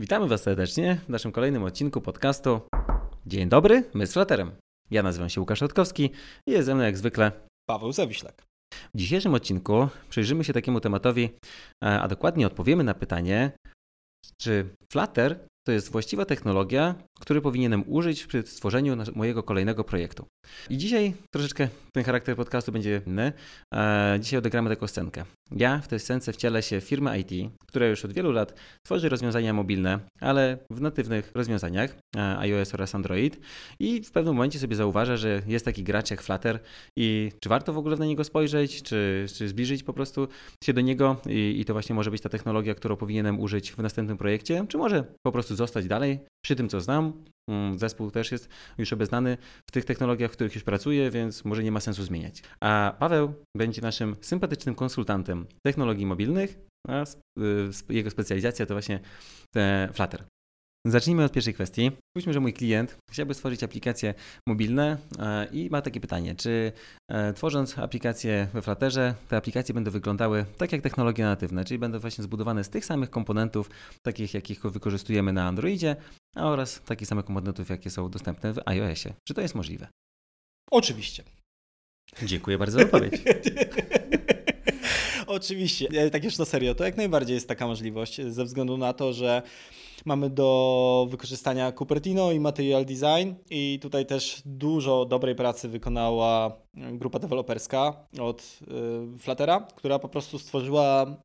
Witamy Was serdecznie w naszym kolejnym odcinku podcastu. Dzień dobry, my z Flaterem. Ja nazywam się Łukasz Rutkowski i jest ze mną jak zwykle Paweł Zawiślak. W dzisiejszym odcinku przyjrzymy się takiemu tematowi, e, a dokładnie odpowiemy na pytanie, czy Flutter to jest właściwa technologia, której powinienem użyć przy stworzeniu mojego kolejnego projektu. I dzisiaj troszeczkę ten charakter podcastu będzie inny. E, dzisiaj odegramy taką scenkę. Ja w tej scence wcielę się w firmę IT, która już od wielu lat tworzy rozwiązania mobilne, ale w natywnych rozwiązaniach e, iOS oraz Android i w pewnym momencie sobie zauważę, że jest taki gracz jak Flutter i czy warto w ogóle na niego spojrzeć, czy, czy zbliżyć po prostu się do niego i, i to właśnie może być ta technologia, którą powinienem użyć w następnym projekcie, czy może po prostu zostać dalej przy tym, co znam. Mm, zespół też jest już obeznany w tych technologiach, w których już pracuje, więc może nie ma sensu zmieniać. A Paweł będzie naszym sympatycznym konsultantem technologii mobilnych, a y, jego specjalizacja to właśnie Flutter. Zacznijmy od pierwszej kwestii. Spójrzmy, że mój klient chciałby stworzyć aplikacje mobilne e, i ma takie pytanie, czy e, tworząc aplikacje we Flutterze, te aplikacje będą wyglądały tak jak technologie natywne, czyli będą właśnie zbudowane z tych samych komponentów, takich jakich wykorzystujemy na Androidzie, oraz takich samych komponentów, jakie są dostępne w iOSie. Czy to jest możliwe? Oczywiście. Dziękuję bardzo za odpowiedź. Oczywiście, tak już na serio, to jak najbardziej jest taka możliwość, ze względu na to, że mamy do wykorzystania Cupertino i Material Design i tutaj też dużo dobrej pracy wykonała grupa deweloperska od y, Fluttera, która po prostu stworzyła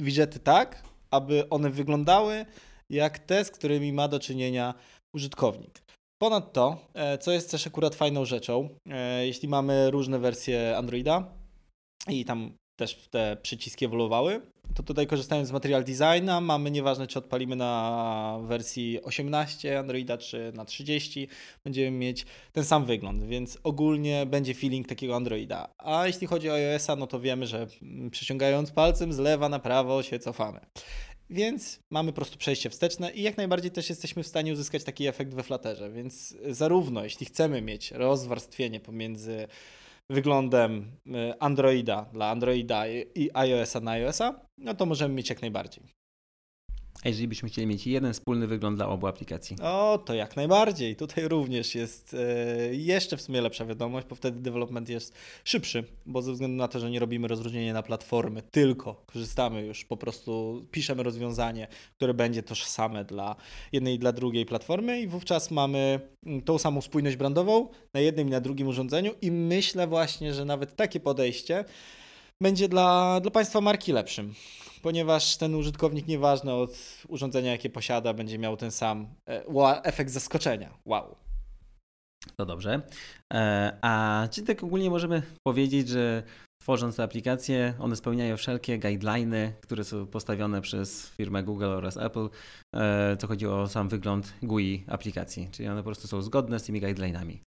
widgety tak, aby one wyglądały jak te, z którymi ma do czynienia użytkownik. Ponadto, e, co jest też akurat fajną rzeczą, e, jeśli mamy różne wersje Androida i tam też te przyciski ewoluowały, to tutaj korzystając z Material Designa mamy nieważne czy odpalimy na wersji 18 Androida czy na 30, będziemy mieć ten sam wygląd, więc ogólnie będzie feeling takiego Androida. A jeśli chodzi o iOS-a, no to wiemy, że przyciągając palcem z lewa na prawo się cofamy. Więc mamy po prostu przejście wsteczne i jak najbardziej też jesteśmy w stanie uzyskać taki efekt we Flutterze. Więc zarówno jeśli chcemy mieć rozwarstwienie pomiędzy wyglądem y, Androida dla Androida i iOS-a na iOS-a, no to możemy mieć jak najbardziej. A jeżeli byśmy chcieli mieć jeden wspólny wygląd dla obu aplikacji? O, to jak najbardziej. Tutaj również jest e, jeszcze w sumie lepsza wiadomość, bo wtedy development jest szybszy, bo ze względu na to, że nie robimy rozróżnienia na platformy, tylko korzystamy już po prostu, piszemy rozwiązanie, które będzie tożsame dla jednej i dla drugiej platformy i wówczas mamy mm, tą samą spójność brandową na jednym i na drugim urządzeniu i myślę właśnie, że nawet takie podejście będzie dla, dla Państwa marki lepszym, ponieważ ten użytkownik, nieważny od urządzenia, jakie posiada, będzie miał ten sam e, efekt zaskoczenia. Wow. To dobrze. E, a czy tak ogólnie możemy powiedzieć, że tworząc te aplikacje, one spełniają wszelkie guideliny, które są postawione przez firmę Google oraz Apple, e, co chodzi o sam wygląd GUI aplikacji, czyli one po prostu są zgodne z tymi guidelinami.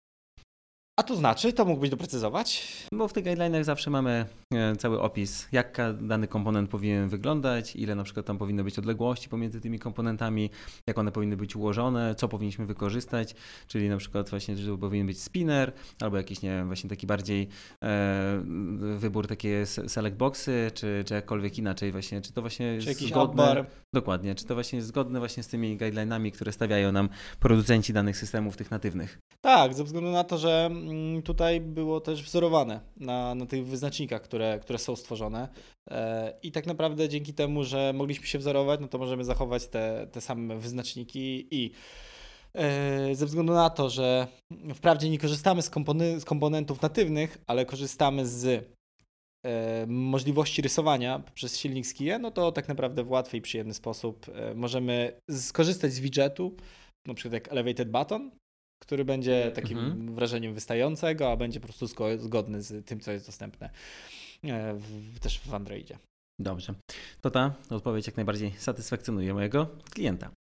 A to znaczy, to mógłbyś doprecyzować? Bo w tych guidelinach zawsze mamy e, cały opis, jak dany komponent powinien wyglądać, ile na przykład tam powinno być odległości pomiędzy tymi komponentami, jak one powinny być ułożone, co powinniśmy wykorzystać, czyli na przykład właśnie, że powinien być spinner, albo jakiś, nie wiem, właśnie taki bardziej e, wybór takie select boxy, czy, czy jakkolwiek inaczej właśnie, czy to właśnie jest jakiś zgodne. Dokładnie, czy to właśnie jest zgodne właśnie z tymi guidelinami, które stawiają nam producenci danych systemów tych natywnych. Tak, ze względu na to, że tutaj było też wzorowane na, na tych wyznacznikach, które, które są stworzone. E, I tak naprawdę dzięki temu, że mogliśmy się wzorować, no to możemy zachować te, te same wyznaczniki i e, ze względu na to, że wprawdzie nie korzystamy z, kompony, z komponentów natywnych, ale korzystamy z e, możliwości rysowania przez silnik Skie, no to tak naprawdę w łatwy i przyjemny sposób możemy skorzystać z widgetu, na przykład jak Elevated Button, który będzie takim mhm. wrażeniem wystającego, a będzie po prostu zgodny z tym, co jest dostępne e, w, też w Androidzie. Dobrze. To ta odpowiedź jak najbardziej satysfakcjonuje mojego klienta.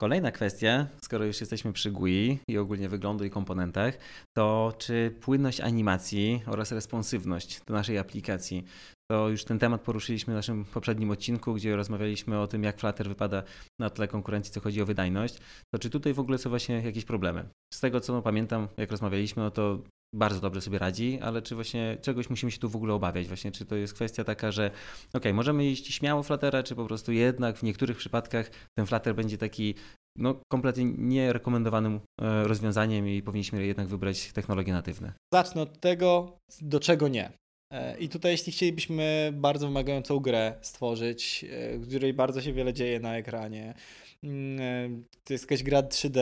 Kolejna kwestia, skoro już jesteśmy przy GUI i ogólnie wyglądu i komponentach, to czy płynność animacji oraz responsywność do naszej aplikacji to już ten temat poruszyliśmy w naszym poprzednim odcinku, gdzie rozmawialiśmy o tym, jak Flutter wypada na tle konkurencji, co chodzi o wydajność. To czy tutaj w ogóle są właśnie jakieś problemy? Z tego, co pamiętam, jak rozmawialiśmy, no to bardzo dobrze sobie radzi, ale czy właśnie czegoś musimy się tu w ogóle obawiać? Właśnie, czy to jest kwestia taka, że ok, możemy iść śmiało Fluttera, czy po prostu jednak w niektórych przypadkach ten Flutter będzie taki no, kompletnie nierekomendowanym e, rozwiązaniem i powinniśmy jednak wybrać technologie natywne. Zacznę od tego, do czego nie. E, I tutaj, jeśli chcielibyśmy bardzo wymagającą grę stworzyć, e, w której bardzo się wiele dzieje na ekranie, mm, to jest jakaś gra 3D,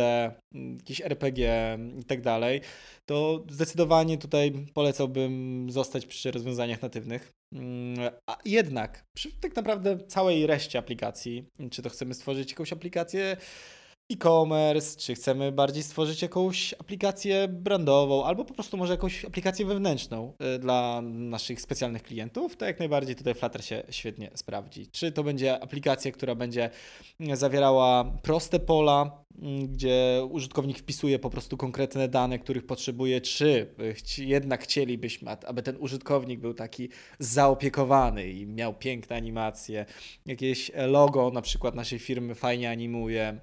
mm, jakiś RPG i tak dalej, to zdecydowanie tutaj polecałbym zostać przy rozwiązaniach natywnych. Mm, a jednak, przy tak naprawdę całej reszcie aplikacji, czy to chcemy stworzyć jakąś aplikację e-commerce, czy chcemy bardziej stworzyć jakąś aplikację brandową, albo po prostu może jakąś aplikację wewnętrzną y, dla naszych specjalnych klientów, to jak najbardziej tutaj Flutter się świetnie sprawdzi. Czy to będzie aplikacja, która będzie zawierała proste pola, mm, gdzie użytkownik wpisuje po prostu konkretne dane, których potrzebuje, czy jednak chcielibyśmy, aby ten użytkownik był taki zaopiekowany i miał piękne animacje, jakieś logo na przykład naszej firmy fajnie animuje,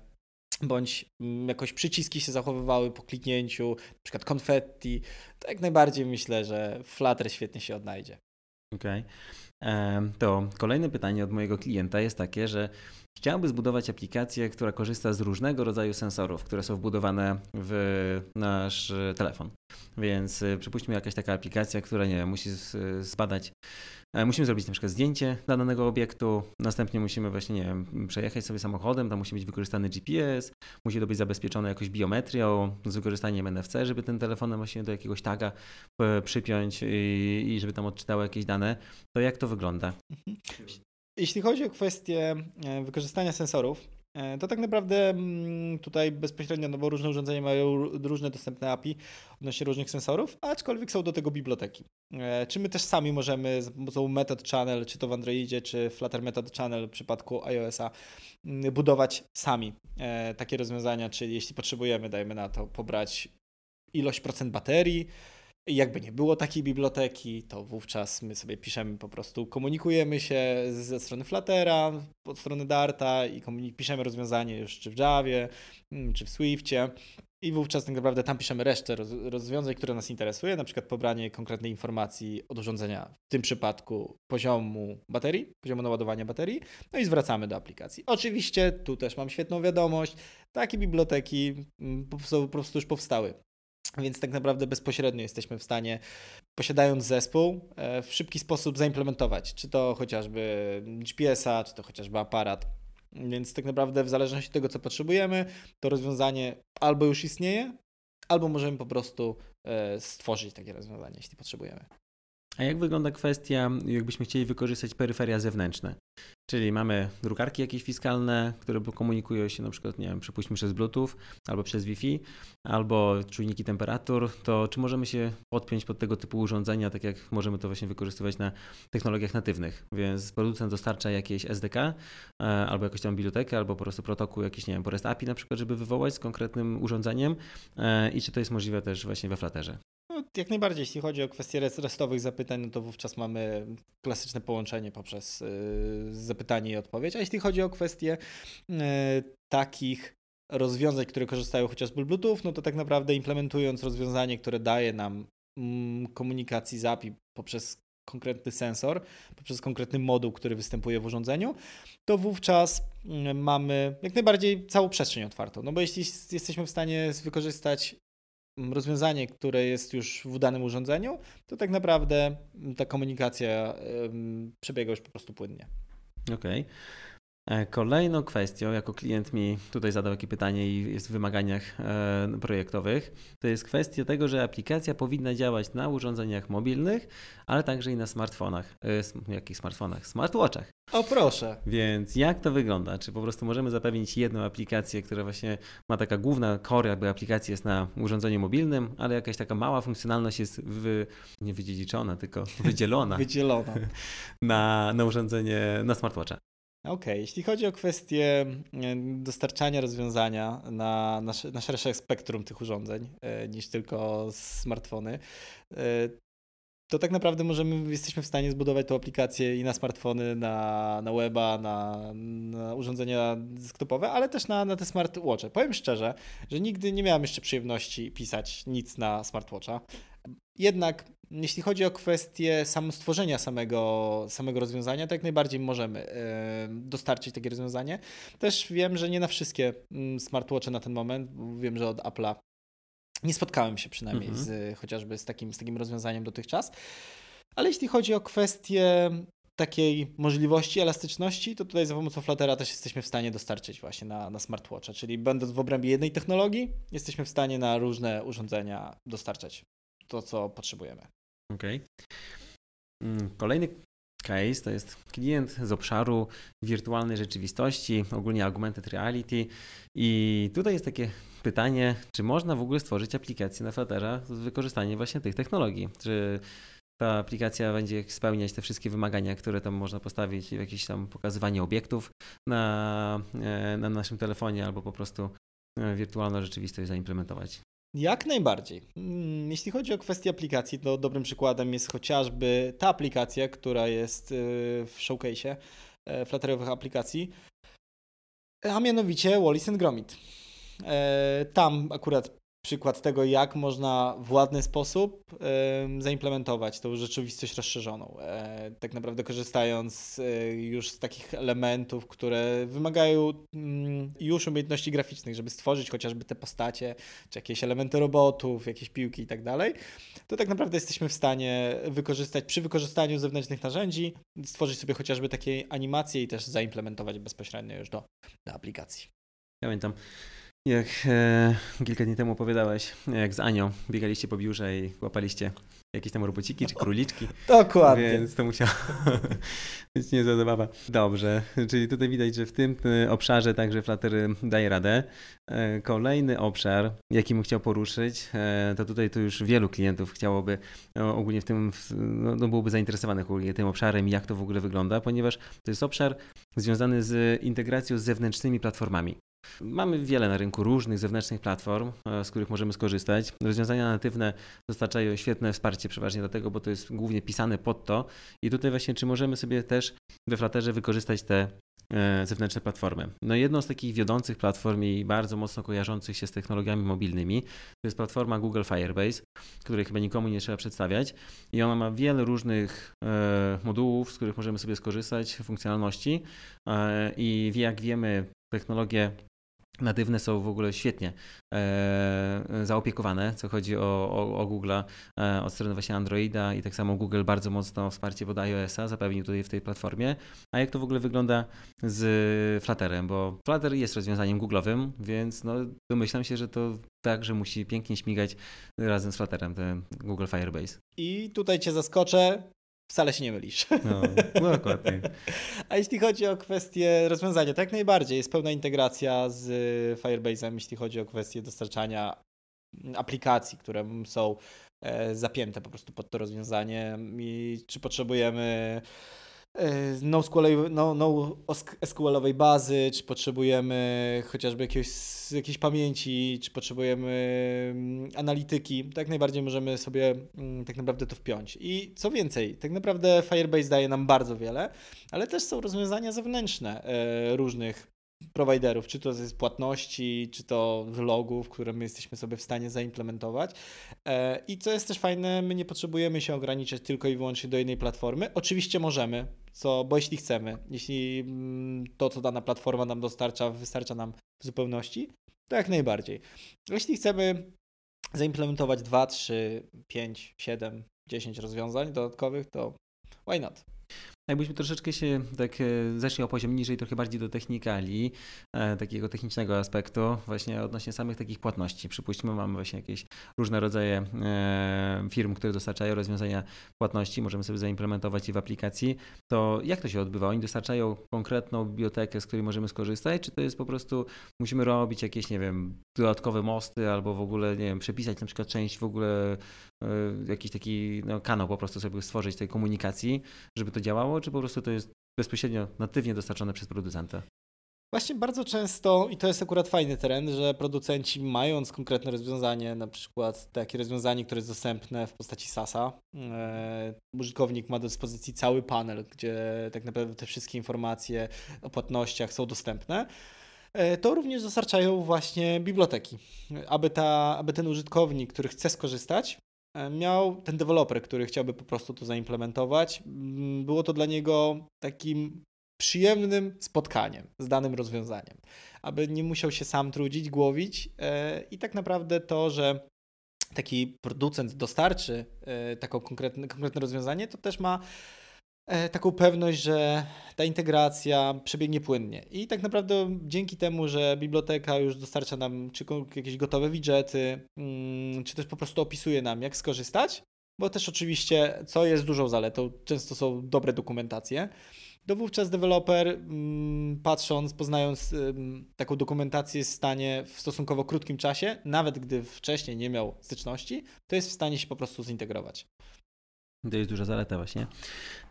bądź mm, jakoś przyciski się zachowywały po kliknięciu, na przykład konfetti, to jak najbardziej myślę, że Flutter świetnie się odnajdzie. Okej. Okay. To kolejne pytanie od mojego klienta jest takie, że chciałby zbudować aplikację, która korzysta z różnego rodzaju sensorów, które są wbudowane w nasz telefon. Więc y, przypuśćmy jakaś taka aplikacja, która nie musi zbadać E, musimy zrobić na przykład zdjęcie danego obiektu, następnie musimy właśnie, nie wiem, przejechać sobie samochodem, tam musi być wykorzystany GPS, musi to być zabezpieczone jakoś biometrią z wykorzystaniem NFC, żeby ten telefonem właśnie do jakiegoś taga e, przypiąć i, i żeby tam odczytało jakieś dane. To jak to wygląda? Jeśli chodzi o kwestię e, wykorzystania sensorów, E, to tak naprawdę mm, tutaj bezpośrednio, no bo różne urządzenia mają różne dostępne API odnośnie różnych sensorów, aczkolwiek są do tego biblioteki. E, czy my też sami możemy z pomocą Method Channel, czy to w Androidzie, czy Flutter Method Channel w przypadku iOS-a, mm, budować sami takie rozwiązania, czyli jeśli potrzebujemy, dajmy na to, pobrać ilość procent baterii, jakby nie było takiej biblioteki, to wówczas my sobie piszemy po prostu, komunikujemy się ze strony Fluttera, od strony Darta i piszemy rozwiązanie już czy w Javie, mm, czy w Swiftie. I wówczas tak naprawdę tam piszemy resztę rozwiązań, które nas interesuje, na przykład pobranie konkretnej informacji od urządzenia, w tym przypadku poziomu baterii, poziomu naładowania baterii, no i zwracamy do aplikacji. Oczywiście tu też mam świetną wiadomość, takie biblioteki mm, po prostu już powstały. Więc tak naprawdę bezpośrednio jesteśmy w stanie, posiadając zespół, e, w szybki sposób zaimplementować, czy to chociażby GPS-a, czy to chociażby aparat. Więc tak naprawdę w zależności od tego, co potrzebujemy, to rozwiązanie albo już istnieje, albo możemy po prostu e, stworzyć takie rozwiązanie, jeśli potrzebujemy. A jak wygląda kwestia, jakbyśmy chcieli wykorzystać peryferia zewnętrzne? Czyli mamy drukarki jakieś fiskalne, które komunikują się na przykład, nie wiem, przypuśćmy przez Bluetooth albo przez Wi-Fi, albo czujniki temperatur, to czy możemy się podpiąć pod tego typu urządzenia, tak jak możemy to właśnie wykorzystywać na technologiach natywnych? Więc producent dostarcza jakieś SDK e, albo jakąś tam bibliotekę, albo po prostu protokół jakiś, nie wiem, po REST API na przykład, żeby wywołać z konkretnym urządzeniem e, i czy to jest możliwe też właśnie we Flutterze? No, jak najbardziej, jeśli chodzi o kwestie restowych zapytań, no to wówczas mamy klasyczne połączenie poprzez y, zapytanie i odpowiedź. A jeśli chodzi o kwestie y, takich rozwiązań, które korzystają chociażby z Bluetooth, no to tak naprawdę implementując rozwiązanie, które daje nam mm, komunikacji z API poprzez konkretny sensor, poprzez konkretny moduł, który występuje w urządzeniu, to wówczas mm, mamy jak najbardziej całą przestrzeń otwartą. No bo jeśli jesteśmy w stanie wykorzystać rozwiązanie, które jest już w danym urządzeniu, to tak naprawdę ta komunikacja przebiega już po prostu płynnie. Okej. Okay. E, kolejną kwestią, jako klient mi tutaj zadał takie pytanie i jest w wymaganiach e, projektowych, to jest kwestia tego, że aplikacja powinna działać na urządzeniach mobilnych, ale także i na smartfonach. E, jakich smartfonach? Smartwatchach. O proszę. Więc jak to wygląda? Czy po prostu możemy zapewnić jedną aplikację, która właśnie ma taka główna core, jakby aplikacja jest na urządzeniu mobilnym, ale jakaś taka mała funkcjonalność jest wy, nie wydziedziczona, tylko wydzielona. wydzielona. Na, na urządzenie, na smartwatcha. Okej, okay. jeśli chodzi o kwestię dostarczania rozwiązania na, na szersze spektrum tych urządzeń e, niż tylko smartfony, e, to tak naprawdę możemy, jesteśmy w stanie zbudować tą aplikację i na smartfony, na, na weba, na, na urządzenia desktopowe, ale też na, na te smartwatche. Powiem szczerze, że nigdy nie miałem jeszcze przyjemności pisać nic na smartwatcha. Jednak jeśli chodzi o kwestię sam stworzenia samego, samego rozwiązania, to jak najbardziej możemy e, dostarczyć takie rozwiązanie. Też wiem, że nie na wszystkie mm, smartwatche na ten moment, wiem, że od Apple'a nie spotkałem się przynajmniej mhm. z, chociażby z takim, z takim rozwiązaniem dotychczas. Ale jeśli chodzi o kwestię takiej możliwości elastyczności, to tutaj za pomocą Fluttera też jesteśmy w stanie dostarczyć właśnie na, na smartwatcha, czyli będąc w obrębie jednej technologii, jesteśmy w stanie na różne urządzenia dostarczać to, co potrzebujemy. Okej. Okay. Mm, kolejny case to jest klient z obszaru wirtualnej rzeczywistości, ogólnie augmented reality i tutaj jest takie pytanie, czy można w ogóle stworzyć aplikację na Fluttera z wykorzystaniem właśnie tych technologii? Czy ta aplikacja będzie spełniać te wszystkie wymagania, które tam można postawić, jakieś tam pokazywanie obiektów na, e, na naszym telefonie albo po prostu e, wirtualną rzeczywistość zaimplementować. Jak najbardziej. Mm, jeśli chodzi o kwestię aplikacji, to dobrym przykładem jest chociażby ta aplikacja, która jest y, w showcase'ie e, flatterowych aplikacji, a mianowicie Wallis and Gromit. Tam akurat przykład tego, jak można w ładny sposób zaimplementować tą rzeczywistość rozszerzoną. E, tak naprawdę korzystając e, już z takich elementów, które wymagają mm, już umiejętności graficznych, żeby stworzyć chociażby te postacie, czy jakieś elementy robotów, jakieś piłki i tak dalej, to tak naprawdę jesteśmy w stanie wykorzystać przy wykorzystaniu zewnętrznych narzędzi, stworzyć sobie chociażby takie animacje i też zaimplementować bezpośrednio już do, do aplikacji. Pamiętam, jak e, kilka dni temu opowiadałeś, jak z Anią biegaliście po biurze i łapaliście jakieś tam robociki czy króliczki. Dokładnie. Więc to musiało być niezła zabawa. Dobrze, czyli tutaj widać, że w tym e, obszarze także Flutter daje radę. E, kolejny obszar, jaki bym chciał poruszyć, e, to tutaj to już wielu klientów chciałoby ogólnie w tym, no, no byłoby zainteresowanych ogólnie tym obszarem jak to w ogóle wygląda, ponieważ to jest obszar związany z integracją z zewnętrznymi platformami. Mamy wiele na rynku różnych zewnętrznych platform, e, z których możemy skorzystać. Rozwiązania natywne dostarczają świetne wsparcie przeważnie do tego, bo to jest głównie pisane pod to. I tutaj właśnie, czy możemy sobie też we Flutterze wykorzystać te e, zewnętrzne platformy. No jedną z takich wiodących platform i bardzo mocno kojarzących się z technologiami mobilnymi to jest platforma Google Firebase, której chyba nikomu nie trzeba przedstawiać i ona ma wiele różnych e, modułów, z których możemy sobie skorzystać, funkcjonalności i jak wiemy technologie natywne są w ogóle świetnie e, zaopiekowane, co chodzi o, o, o Google e, od strony właśnie Androida i tak samo Google bardzo mocno wsparcie pod iOS-a zapewnił tutaj w tej platformie. A jak to w ogóle wygląda z Flutterem? Bo Flutter jest rozwiązaniem Google'owym, więc no, domyślam się, że to także musi pięknie śmigać razem z Flutterem, ten Google Firebase. I tutaj Cię zaskoczę, wcale się nie mylisz. No, no, dokładnie. A jeśli chodzi o kwestię rozwiązania, tak najbardziej jest pełna integracja z Firebase'em, jeśli chodzi o kwestię dostarczania aplikacji, które są e, zapięte po prostu pod to rozwiązanie i czy potrzebujemy E, NoSQL, no, no bazy, czy potrzebujemy chociażby jakiegoś, jakiejś pamięci, czy potrzebujemy mm, analityki, tak najbardziej możemy sobie mm, tak naprawdę to wpiąć. I co więcej, tak naprawdę Firebase daje nam bardzo wiele, ale też są rozwiązania zewnętrzne e, różnych prowajderów, czy to z płatności, czy to z logów, które my jesteśmy sobie w stanie zaimplementować. E, I co jest też fajne, my nie potrzebujemy się ograniczać tylko i wyłącznie do jednej platformy. Oczywiście możemy, co, bo jeśli chcemy, jeśli mm, to, co dana platforma nam dostarcza, wystarcza nam w zupełności, to jak najbardziej. Jeśli chcemy zaimplementować 2, 3, 5, 7, 10 rozwiązań dodatkowych, to why not? Jakbyśmy troszeczkę się tak e, zeszli o poziom niżej, trochę bardziej do technikali, e, takiego technicznego aspektu, właśnie odnośnie samych takich płatności. Przypuśćmy, mamy właśnie jakieś różne rodzaje e, firm, które dostarczają rozwiązania płatności, możemy sobie zaimplementować je w aplikacji. To jak to się odbywa? Oni dostarczają konkretną bibliotekę, z której możemy skorzystać, czy to jest po prostu, musimy robić jakieś, nie wiem, dodatkowe mosty, albo w ogóle, nie wiem, przepisać na przykład część w ogóle jakiś taki no, kanał po prostu sobie stworzyć tej komunikacji, żeby to działało, czy po prostu to jest bezpośrednio, natywnie dostarczone przez producenta? Właśnie bardzo często, i to jest akurat fajny teren, że producenci mając konkretne rozwiązanie, na przykład takie rozwiązanie, które jest dostępne w postaci SASa, e, użytkownik ma do dyspozycji cały panel, gdzie tak naprawdę te wszystkie informacje o płatnościach są dostępne, e, to również dostarczają właśnie biblioteki, aby, ta, aby ten użytkownik, który chce skorzystać, e, miał ten deweloper, który chciałby po prostu to zaimplementować. Mm, było to dla niego takim przyjemnym spotkaniem z danym rozwiązaniem, aby nie musiał się sam trudzić, głowić e, i tak naprawdę to, że taki producent dostarczy e, taką konkretne, konkretne rozwiązanie, to też ma E, taką pewność, że ta integracja przebiegnie płynnie. I tak naprawdę dzięki temu, że biblioteka już dostarcza nam czy jakieś gotowe widgety, mm, czy też po prostu opisuje nam, jak skorzystać, bo też oczywiście, co jest dużą zaletą, często są dobre dokumentacje, to wówczas deweloper, mm, patrząc, poznając taką dokumentację, jest w stanie w stosunkowo krótkim czasie, nawet gdy wcześniej nie miał styczności, to jest w stanie się po prostu zintegrować. To jest duża zaleta właśnie.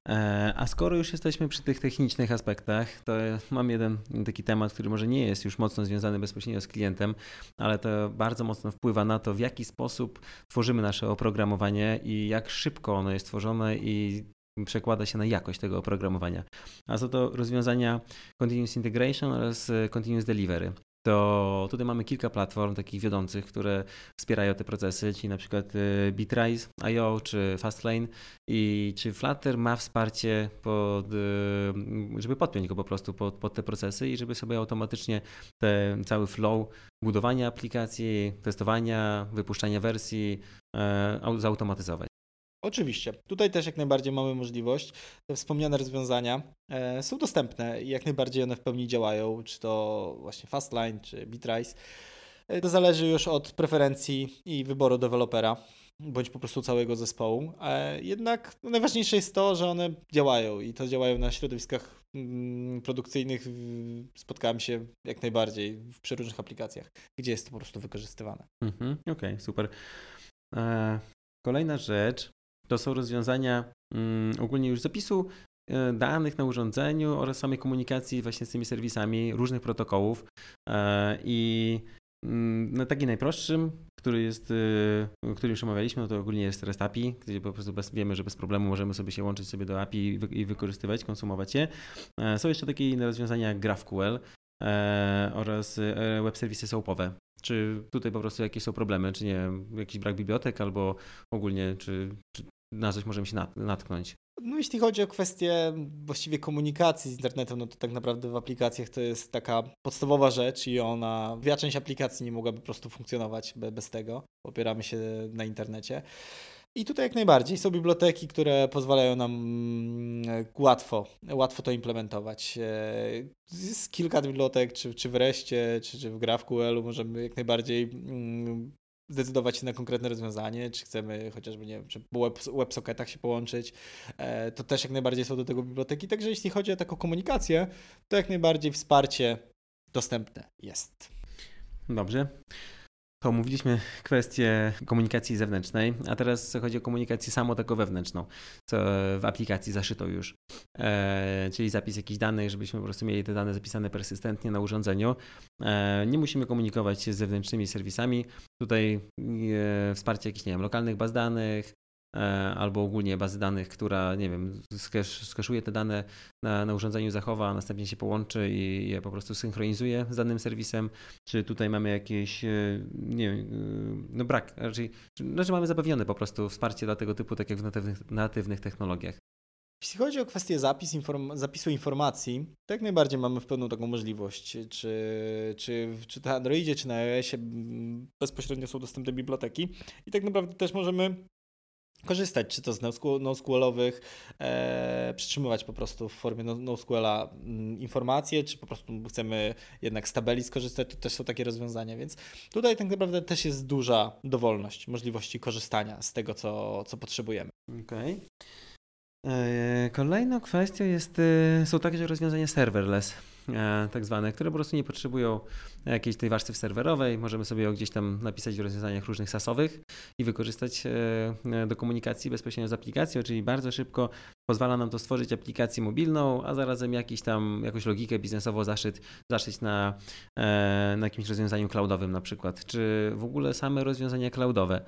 E, a skoro już jesteśmy przy tych technicznych aspektach, to mam jeden taki temat, który może nie jest już mocno związany bezpośrednio z klientem, ale to bardzo mocno wpływa na to, w jaki sposób tworzymy nasze oprogramowanie i jak szybko ono jest tworzone i przekłada się na jakość tego oprogramowania. A są to rozwiązania Continuous Integration oraz Continuous Delivery to tutaj mamy kilka platform takich wiodących, które wspierają te procesy, czyli na przykład y, Bitrise, IO czy Fastlane i czy Flutter ma wsparcie, pod, y, żeby podpiąć go po prostu pod, pod te procesy i żeby sobie automatycznie ten cały flow budowania aplikacji, testowania, wypuszczania wersji e, zautomatyzować. Oczywiście. Tutaj też jak najbardziej mamy możliwość. Te wspomniane rozwiązania e, są dostępne i jak najbardziej one w pełni działają, czy to właśnie Fastline, czy Bitrise. E, to zależy już od preferencji i wyboru dewelopera, bądź po prostu całego zespołu. E, jednak no, najważniejsze jest to, że one działają i to działają na środowiskach mm, produkcyjnych. Spotkałem się jak najbardziej w przeróżnych aplikacjach, gdzie jest to po prostu wykorzystywane. Mhm, Okej, okay, super. Kolejna rzecz, to są rozwiązania mm, ogólnie już zapisu e, danych na urządzeniu oraz samej komunikacji właśnie z tymi serwisami różnych protokołów. E, I mm, no, taki najprostszym, który jest, e, który już omawialiśmy, no to ogólnie jest REST API, gdzie po prostu bez, wiemy, że bez problemu możemy sobie się łączyć sobie do API i wykorzystywać, konsumować je. Są jeszcze takie inne rozwiązania jak GraphQL oraz web serwisy soapowe, czy tutaj po prostu jakieś są problemy, czy nie jakiś brak bibliotek, albo ogólnie, czy, czy na coś możemy się natknąć. No jeśli chodzi o kwestię właściwie komunikacji z internetem, no to tak naprawdę w aplikacjach to jest taka podstawowa rzecz i ona, dwie część aplikacji nie mogłaby po prostu funkcjonować bez tego. Opieramy się na internecie. I tutaj jak najbardziej są biblioteki, które pozwalają nam mm, łatwo, łatwo to implementować. Jest kilka bibliotek, czy, czy wreszcie, czy, czy w GraphQL możemy jak najbardziej mm, zdecydować się na konkretne rozwiązanie, czy chcemy chociażby, nie wiem, czy po web, WebSocketach się połączyć, e, to też jak najbardziej są do tego biblioteki. Także jeśli chodzi o taką komunikację, to jak najbardziej wsparcie dostępne jest. Dobrze. To omówiliśmy kwestię komunikacji zewnętrznej, a teraz chodzi o komunikację samo taką wewnętrzną, co w aplikacji zaszyto już. E, czyli zapis jakichś danych, żebyśmy po prostu mieli te dane zapisane persystentnie na urządzeniu. E, nie musimy komunikować się z zewnętrznymi serwisami. Tutaj e, wsparcie jakichś, nie wiem, lokalnych baz danych, albo ogólnie bazy danych, która, nie wiem, skeszuje te dane na, na urządzeniu, zachowa, a następnie się połączy i je po prostu synchronizuje z danym serwisem, czy tutaj mamy jakieś, e, nie wiem, e, no brak, raczej, znaczy mamy zapewnione po prostu wsparcie dla tego typu, tak jak w natywnych, natywnych technologiach. Jeśli chodzi o kwestię zapis, inform zapisu informacji, to jak najbardziej mamy w pełną taką możliwość. Czy, czy, czy na Androidzie, czy na iOSie bezpośrednio są dostępne biblioteki i tak naprawdę też możemy korzystać, czy to z NoSQLowych, e, przytrzymywać po prostu w formie NoSQLa mm, informacje, czy po prostu chcemy jednak z tabeli skorzystać, to też są takie rozwiązania, więc tutaj tak naprawdę też jest duża dowolność możliwości korzystania z tego, co, co potrzebujemy. Okej. Okay. E, kolejną kwestią jest, e, są takie rozwiązania serverless. E, tak zwane, które po prostu nie potrzebują jakiejś tej warstwy serwerowej. Możemy sobie ją gdzieś tam napisać w rozwiązaniach różnych sasowych i wykorzystać e, do komunikacji bezpośrednio z aplikacją, czyli bardzo szybko pozwala nam to stworzyć aplikację mobilną, a zarazem jakiś tam, jakąś logikę biznesową zaszyć, zaszyć na, e, na jakimś rozwiązaniu cloudowym na przykład, czy w ogóle same rozwiązania cloudowe.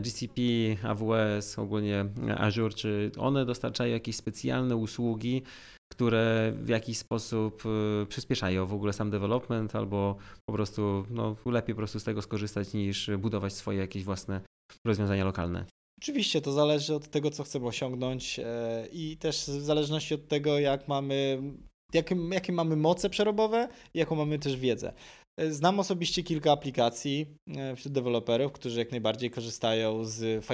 GCP, AWS, ogólnie Azure, czy one dostarczają jakieś specjalne usługi, które w jakiś sposób przyspieszają w ogóle sam development albo po prostu no, lepiej po prostu z tego skorzystać niż budować swoje jakieś własne rozwiązania lokalne? Oczywiście to zależy od tego, co chcemy osiągnąć e, i też w zależności od tego, jak mamy, jakie, jakie mamy moce przerobowe i jaką mamy też wiedzę. E, znam osobiście kilka aplikacji e, wśród deweloperów, którzy jak najbardziej korzystają z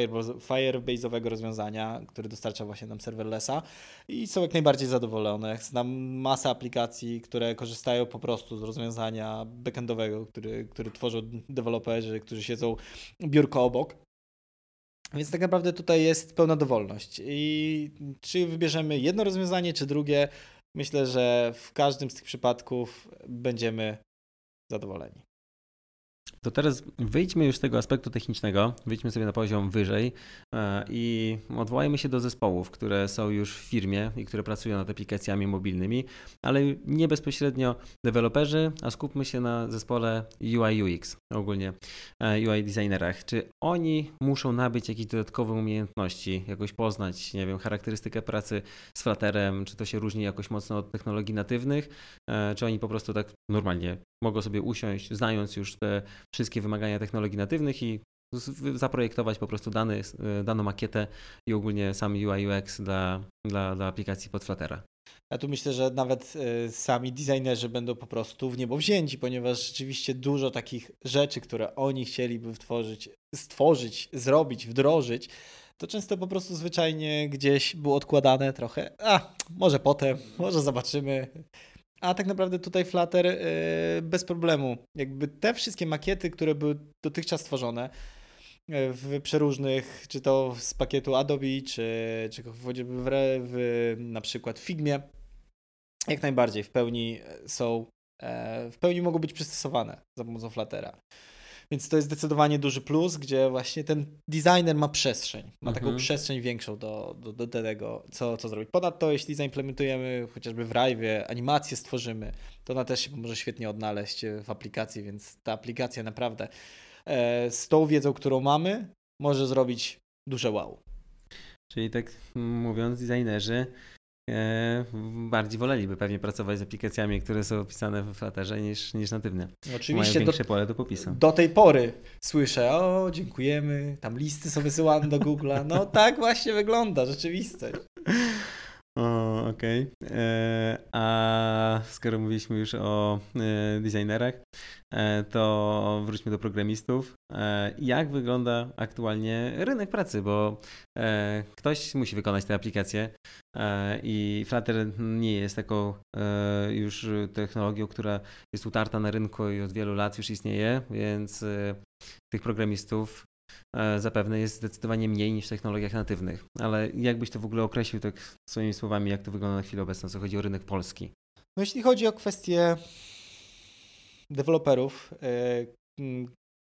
Firebase'owego rozwiązania, które dostarcza właśnie nam serverlessa i są jak najbardziej zadowolone. Znam masę aplikacji, które korzystają po prostu z rozwiązania backendowego, który, który tworzą deweloperzy, którzy siedzą biurko obok. Więc tak naprawdę tutaj jest pełna dowolność. I czy wybierzemy jedno rozwiązanie, czy drugie, myślę, że w każdym z tych przypadków będziemy zadowoleni. To teraz wyjdźmy już z tego aspektu technicznego, wyjdźmy sobie na poziom wyżej e, i odwołajmy się do zespołów, które są już w firmie i które pracują nad aplikacjami mobilnymi, ale nie bezpośrednio deweloperzy, a skupmy się na zespole UI UX, ogólnie e, UI designerach. Czy oni muszą nabyć jakieś dodatkowe umiejętności, jakoś poznać, nie wiem, charakterystykę pracy z Flutterem, czy to się różni jakoś mocno od technologii natywnych, e, czy oni po prostu tak normalnie mogą sobie usiąść, znając już te wszystkie wymagania technologii natywnych i zaprojektować po prostu dany, daną makietę i ogólnie sam UI UX dla, dla, dla aplikacji pod Fluttera. Ja tu myślę, że nawet e, sami designerzy będą po prostu w niebo wzięci, ponieważ rzeczywiście dużo takich rzeczy, które oni chcieliby stworzyć, stworzyć, zrobić, wdrożyć, to często po prostu zwyczajnie gdzieś było odkładane trochę. A, może potem, może zobaczymy. A tak naprawdę tutaj Flutter yy, bez problemu. Jakby te wszystkie makiety, które były dotychczas stworzone yy, w przeróżnych, czy to z pakietu Adobe, czy, czy w, w, na przykład Figmie, jak najbardziej w pełni są, yy, w pełni mogą być przystosowane za pomocą Fluttera. Więc to jest zdecydowanie duży plus, gdzie właśnie ten designer ma przestrzeń, ma taką mhm. przestrzeń większą do, do, do tego, co, co zrobić. Ponadto, jeśli zaimplementujemy chociażby w Rive animację stworzymy, to ona też się może świetnie odnaleźć w aplikacji, więc ta aplikacja naprawdę e, z tą wiedzą, którą mamy, może zrobić duże wow. Czyli tak mówiąc, designerzy bardziej woleliby pewnie pracować z aplikacjami, które są opisane w Flutterze niż, niż natywne. Oczywiście Mają większe do, pole do popisu. Do tej pory słyszę, o dziękujemy, tam listy są wysyłane do Google'a. No tak właśnie wygląda rzeczywistość. Okej. Okay. E, a skoro mówiliśmy już o e, designerach, e, to wróćmy do programistów. Jak wygląda aktualnie rynek pracy? Bo ktoś musi wykonać te aplikacje i Flutter nie jest taką już technologią, która jest utarta na rynku i od wielu lat już istnieje, więc tych programistów zapewne jest zdecydowanie mniej niż w technologiach natywnych. Ale jakbyś to w ogóle określił tak swoimi słowami, jak to wygląda na chwilę obecną, co chodzi o rynek polski? No jeśli chodzi o kwestię deweloperów, e,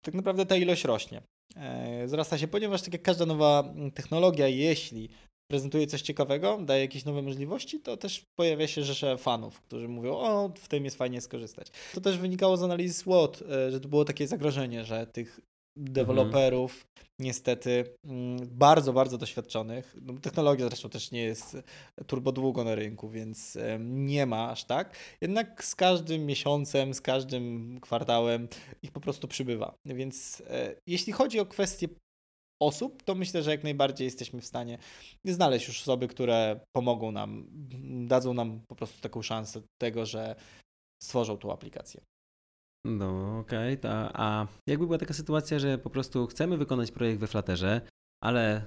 tak naprawdę ta ilość rośnie. E, wzrasta się, ponieważ tak jak każda nowa technologia, jeśli prezentuje coś ciekawego, daje jakieś nowe możliwości, to też pojawia się rzesze fanów, którzy mówią, o, w tym jest fajnie skorzystać. To też wynikało z analizy SWOT, że to było takie zagrożenie, że tych deweloperów, mhm. niestety mm, bardzo, bardzo doświadczonych. No, technologia zresztą też nie jest turbo długo na rynku, więc nie ma aż tak. Jednak z każdym miesiącem, z każdym kwartałem ich po prostu przybywa. Więc e, jeśli chodzi o kwestię osób, to myślę, że jak najbardziej jesteśmy w stanie znaleźć już osoby, które pomogą nam, dadzą nam po prostu taką szansę tego, że stworzą tą aplikację. No okej, okay, a jakby była taka sytuacja, że po prostu chcemy wykonać projekt we Flutterze, ale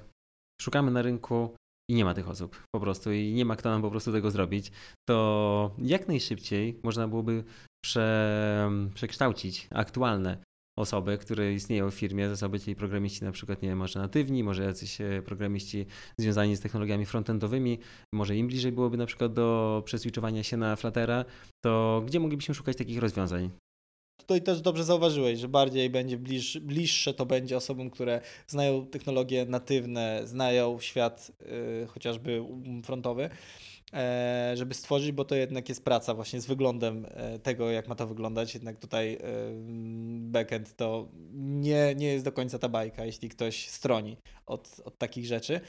szukamy na rynku i nie ma tych osób po prostu i nie ma kto nam po prostu tego zrobić, to jak najszybciej można byłoby prze, przekształcić aktualne osoby, które istnieją w firmie, zasoby, czyli programiści na przykład, nie wiem, może natywni, może jacyś e, programiści związani z technologiami frontendowymi, może im bliżej byłoby na przykład do przeswitchowania się na Fluttera, to gdzie moglibyśmy szukać takich rozwiązań? Tutaj też dobrze zauważyłeś, że bardziej będzie bliż, bliższe to będzie osobom, które znają technologie natywne, znają świat y, chociażby frontowy, e, żeby stworzyć, bo to jednak jest praca właśnie z wyglądem e, tego, jak ma to wyglądać. Jednak tutaj e, backend to nie, nie jest do końca ta bajka, jeśli ktoś stroni od, od takich rzeczy.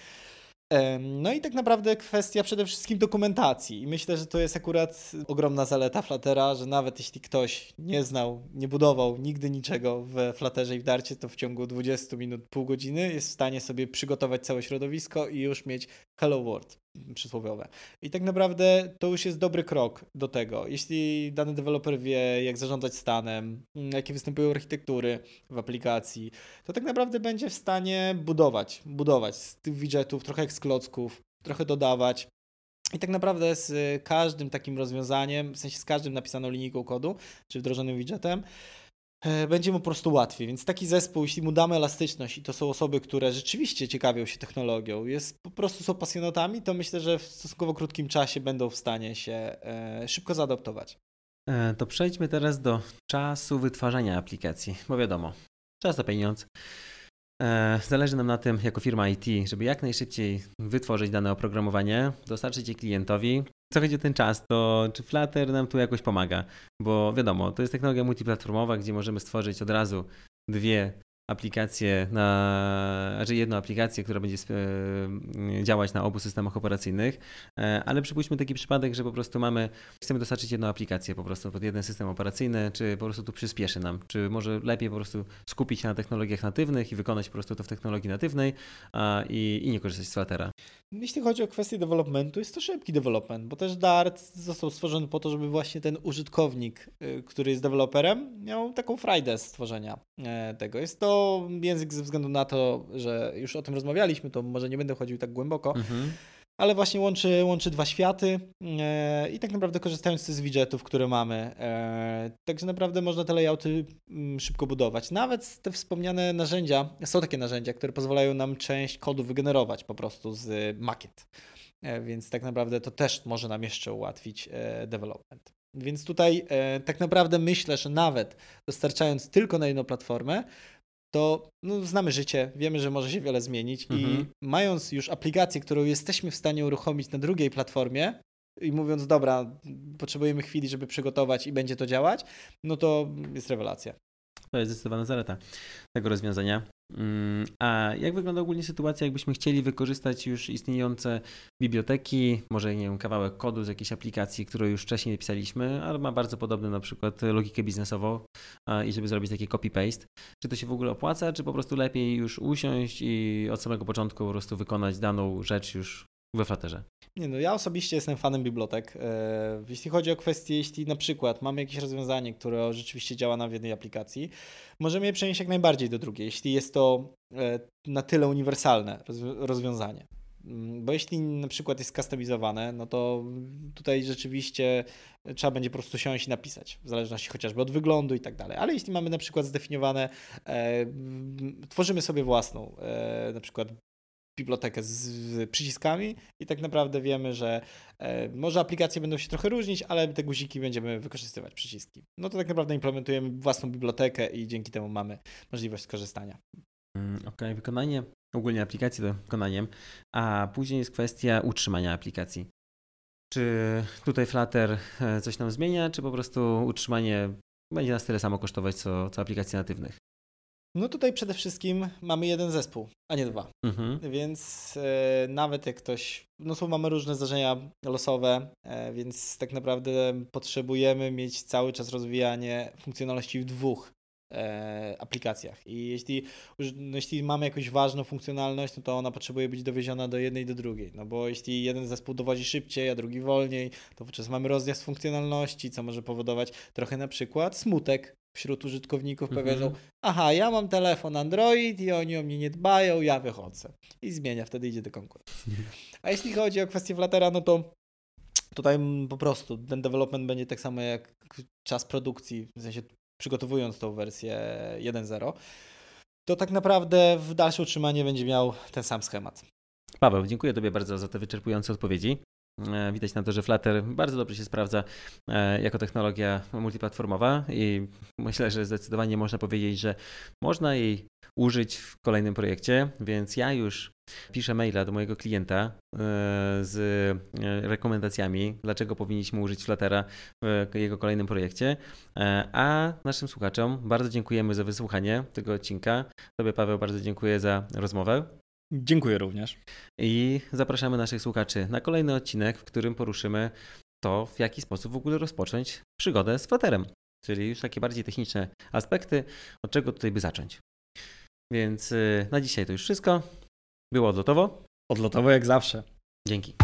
No i tak naprawdę kwestia przede wszystkim dokumentacji. I myślę, że to jest akurat ogromna zaleta Fluttera, że nawet jeśli ktoś nie znał, nie budował nigdy niczego w Flutterze i w Darcie, to w ciągu 20 minut, pół godziny jest w stanie sobie przygotować całe środowisko i już mieć Hello World przysłowiowe. I tak naprawdę to już jest dobry krok do tego. Jeśli dany deweloper wie, jak zarządzać stanem, jakie występują architektury w aplikacji, to tak naprawdę będzie w stanie budować, budować z tych widgetów, trochę jak z klocków, trochę dodawać. I tak naprawdę z każdym takim rozwiązaniem, w sensie z każdym napisaną linijką kodu, czy wdrożonym widgetem, będzie mu po prostu łatwiej. Więc taki zespół, jeśli mu damy elastyczność i to są osoby, które rzeczywiście ciekawią się technologią, jest po prostu są pasjonatami, to myślę, że w stosunkowo krótkim czasie będą w stanie się e, szybko zaadaptować. E, to przejdźmy teraz do czasu wytwarzania aplikacji, bo wiadomo, czas to pieniądz. Zależy nam na tym, jako firma IT, żeby jak najszybciej wytworzyć dane oprogramowanie, dostarczyć je klientowi, co chodzi o ten czas, to czy Flutter nam tu jakoś pomaga? Bo wiadomo, to jest technologia multiplatformowa, gdzie możemy stworzyć od razu dwie aplikację na, znaczy jedną aplikację, która będzie e, działać na obu systemach operacyjnych, e, ale przypuśćmy taki przypadek, że po prostu mamy, chcemy dostarczyć jedną aplikację po prostu pod jeden system operacyjny, czy po prostu tu przyspieszy nam, czy może lepiej po prostu skupić się na technologiach natywnych i wykonać po prostu to w technologii natywnej a, i, i nie korzystać z Fluttera. Jeśli chodzi o kwestię developmentu, jest to szybki development, bo też Dart został stworzony po to, żeby właśnie ten użytkownik, y, który jest deweloperem, miał taką frajdę stworzenia e, tego. Jest to język ze względu na to, że już o tym rozmawialiśmy, to może nie będę chodził tak głęboko, mhm. ale właśnie łączy, łączy dwa światy e, i tak naprawdę korzystając z widgetów, które mamy. E, także naprawdę można te layouty mm, szybko budować. Nawet te wspomniane narzędzia, są takie narzędzia, które pozwalają nam część kodu wygenerować po prostu z makiet. E, więc tak naprawdę to też może nam jeszcze ułatwić development. Więc tutaj tak naprawdę myślę, że nawet dostarczając tylko na jedną platformę, to no, znamy życie, wiemy, że może się wiele zmienić mhm. i mając już aplikację, którą jesteśmy w stanie uruchomić na drugiej platformie i mówiąc, dobra, potrzebujemy chwili, żeby przygotować i będzie to działać, no to jest rewelacja. To jest zdecydowana zaleta tego rozwiązania. Mm, a jak wygląda ogólnie sytuacja, jakbyśmy chcieli wykorzystać już istniejące biblioteki, może nie wiem, kawałek kodu z jakiejś aplikacji, którą już wcześniej pisaliśmy, ale ma bardzo podobną na przykład logikę biznesową i żeby zrobić taki copy-paste. Czy to się w ogóle opłaca, czy po prostu lepiej już usiąść i od samego początku po prostu wykonać daną rzecz już we Flutterze? Nie no, ja osobiście jestem fanem bibliotek. E, jeśli chodzi o kwestię, jeśli na przykład mamy jakieś rozwiązanie, które rzeczywiście działa na jednej aplikacji, możemy je przenieść jak najbardziej do drugiej, jeśli jest to e, na tyle uniwersalne rozwiązanie. Mm, bo jeśli na przykład jest customizowane, no to tutaj rzeczywiście trzeba będzie po prostu siąść i napisać, w zależności chociażby od wyglądu i tak dalej. Ale jeśli mamy na przykład zdefiniowane, e, tworzymy sobie własną, e, na przykład bibliotekę z przyciskami i tak naprawdę wiemy, że e, może aplikacje będą się trochę różnić, ale te guziki będziemy wykorzystywać przyciski. No to tak naprawdę implementujemy własną bibliotekę i dzięki temu mamy możliwość skorzystania. Mm, okej, okay. wykonanie ogólnie aplikacji to wykonaniem, a później jest kwestia utrzymania aplikacji. Czy tutaj Flutter e, coś nam zmienia, czy po prostu utrzymanie będzie nas tyle samo kosztować, co, co aplikacje natywnych? No tutaj przede wszystkim mamy jeden zespół, a nie dwa. Mhm. Więc e, nawet jak ktoś, no są mamy różne zdarzenia losowe, e, więc tak naprawdę potrzebujemy mieć cały czas rozwijanie funkcjonalności w dwóch e, aplikacjach. I jeśli, no jeśli mamy jakąś ważną funkcjonalność, no to ona potrzebuje być dowieziona do jednej i do drugiej. No bo jeśli jeden zespół dowodzi szybciej, a drugi wolniej, to wówczas mamy rozjazd funkcjonalności, co może powodować trochę na przykład smutek wśród użytkowników mhm. powiedzą, aha, ja mam telefon Android i oni o mnie nie dbają, ja wychodzę. I zmienia, wtedy idzie do konkurencji. A jeśli chodzi o kwestię Fluttera, no to tutaj po prostu ten development będzie tak samo jak czas produkcji, w sensie przygotowując tą wersję 1.0, to tak naprawdę w dalsze utrzymanie będzie miał ten sam schemat. Paweł, dziękuję Tobie bardzo za te wyczerpujące odpowiedzi. E, widać na to, że Flutter bardzo dobrze się sprawdza e, jako technologia multiplatformowa i myślę, że zdecydowanie można powiedzieć, że można jej użyć w kolejnym projekcie, więc ja już piszę maila do mojego klienta e, z rekomendacjami, dlaczego powinniśmy użyć Fluttera w jego kolejnym projekcie. A naszym słuchaczom bardzo dziękujemy za wysłuchanie tego odcinka. Tobie, Paweł, bardzo dziękuję za rozmowę. Dziękuję również. I zapraszamy naszych słuchaczy na kolejny odcinek, w którym poruszymy to, w jaki sposób w ogóle rozpocząć przygodę z Flutterem. Czyli już takie bardziej techniczne aspekty, od czego tutaj by zacząć. Więc y, na dzisiaj to już wszystko. Było odlotowo. Odlotowo jak zawsze. Dzięki.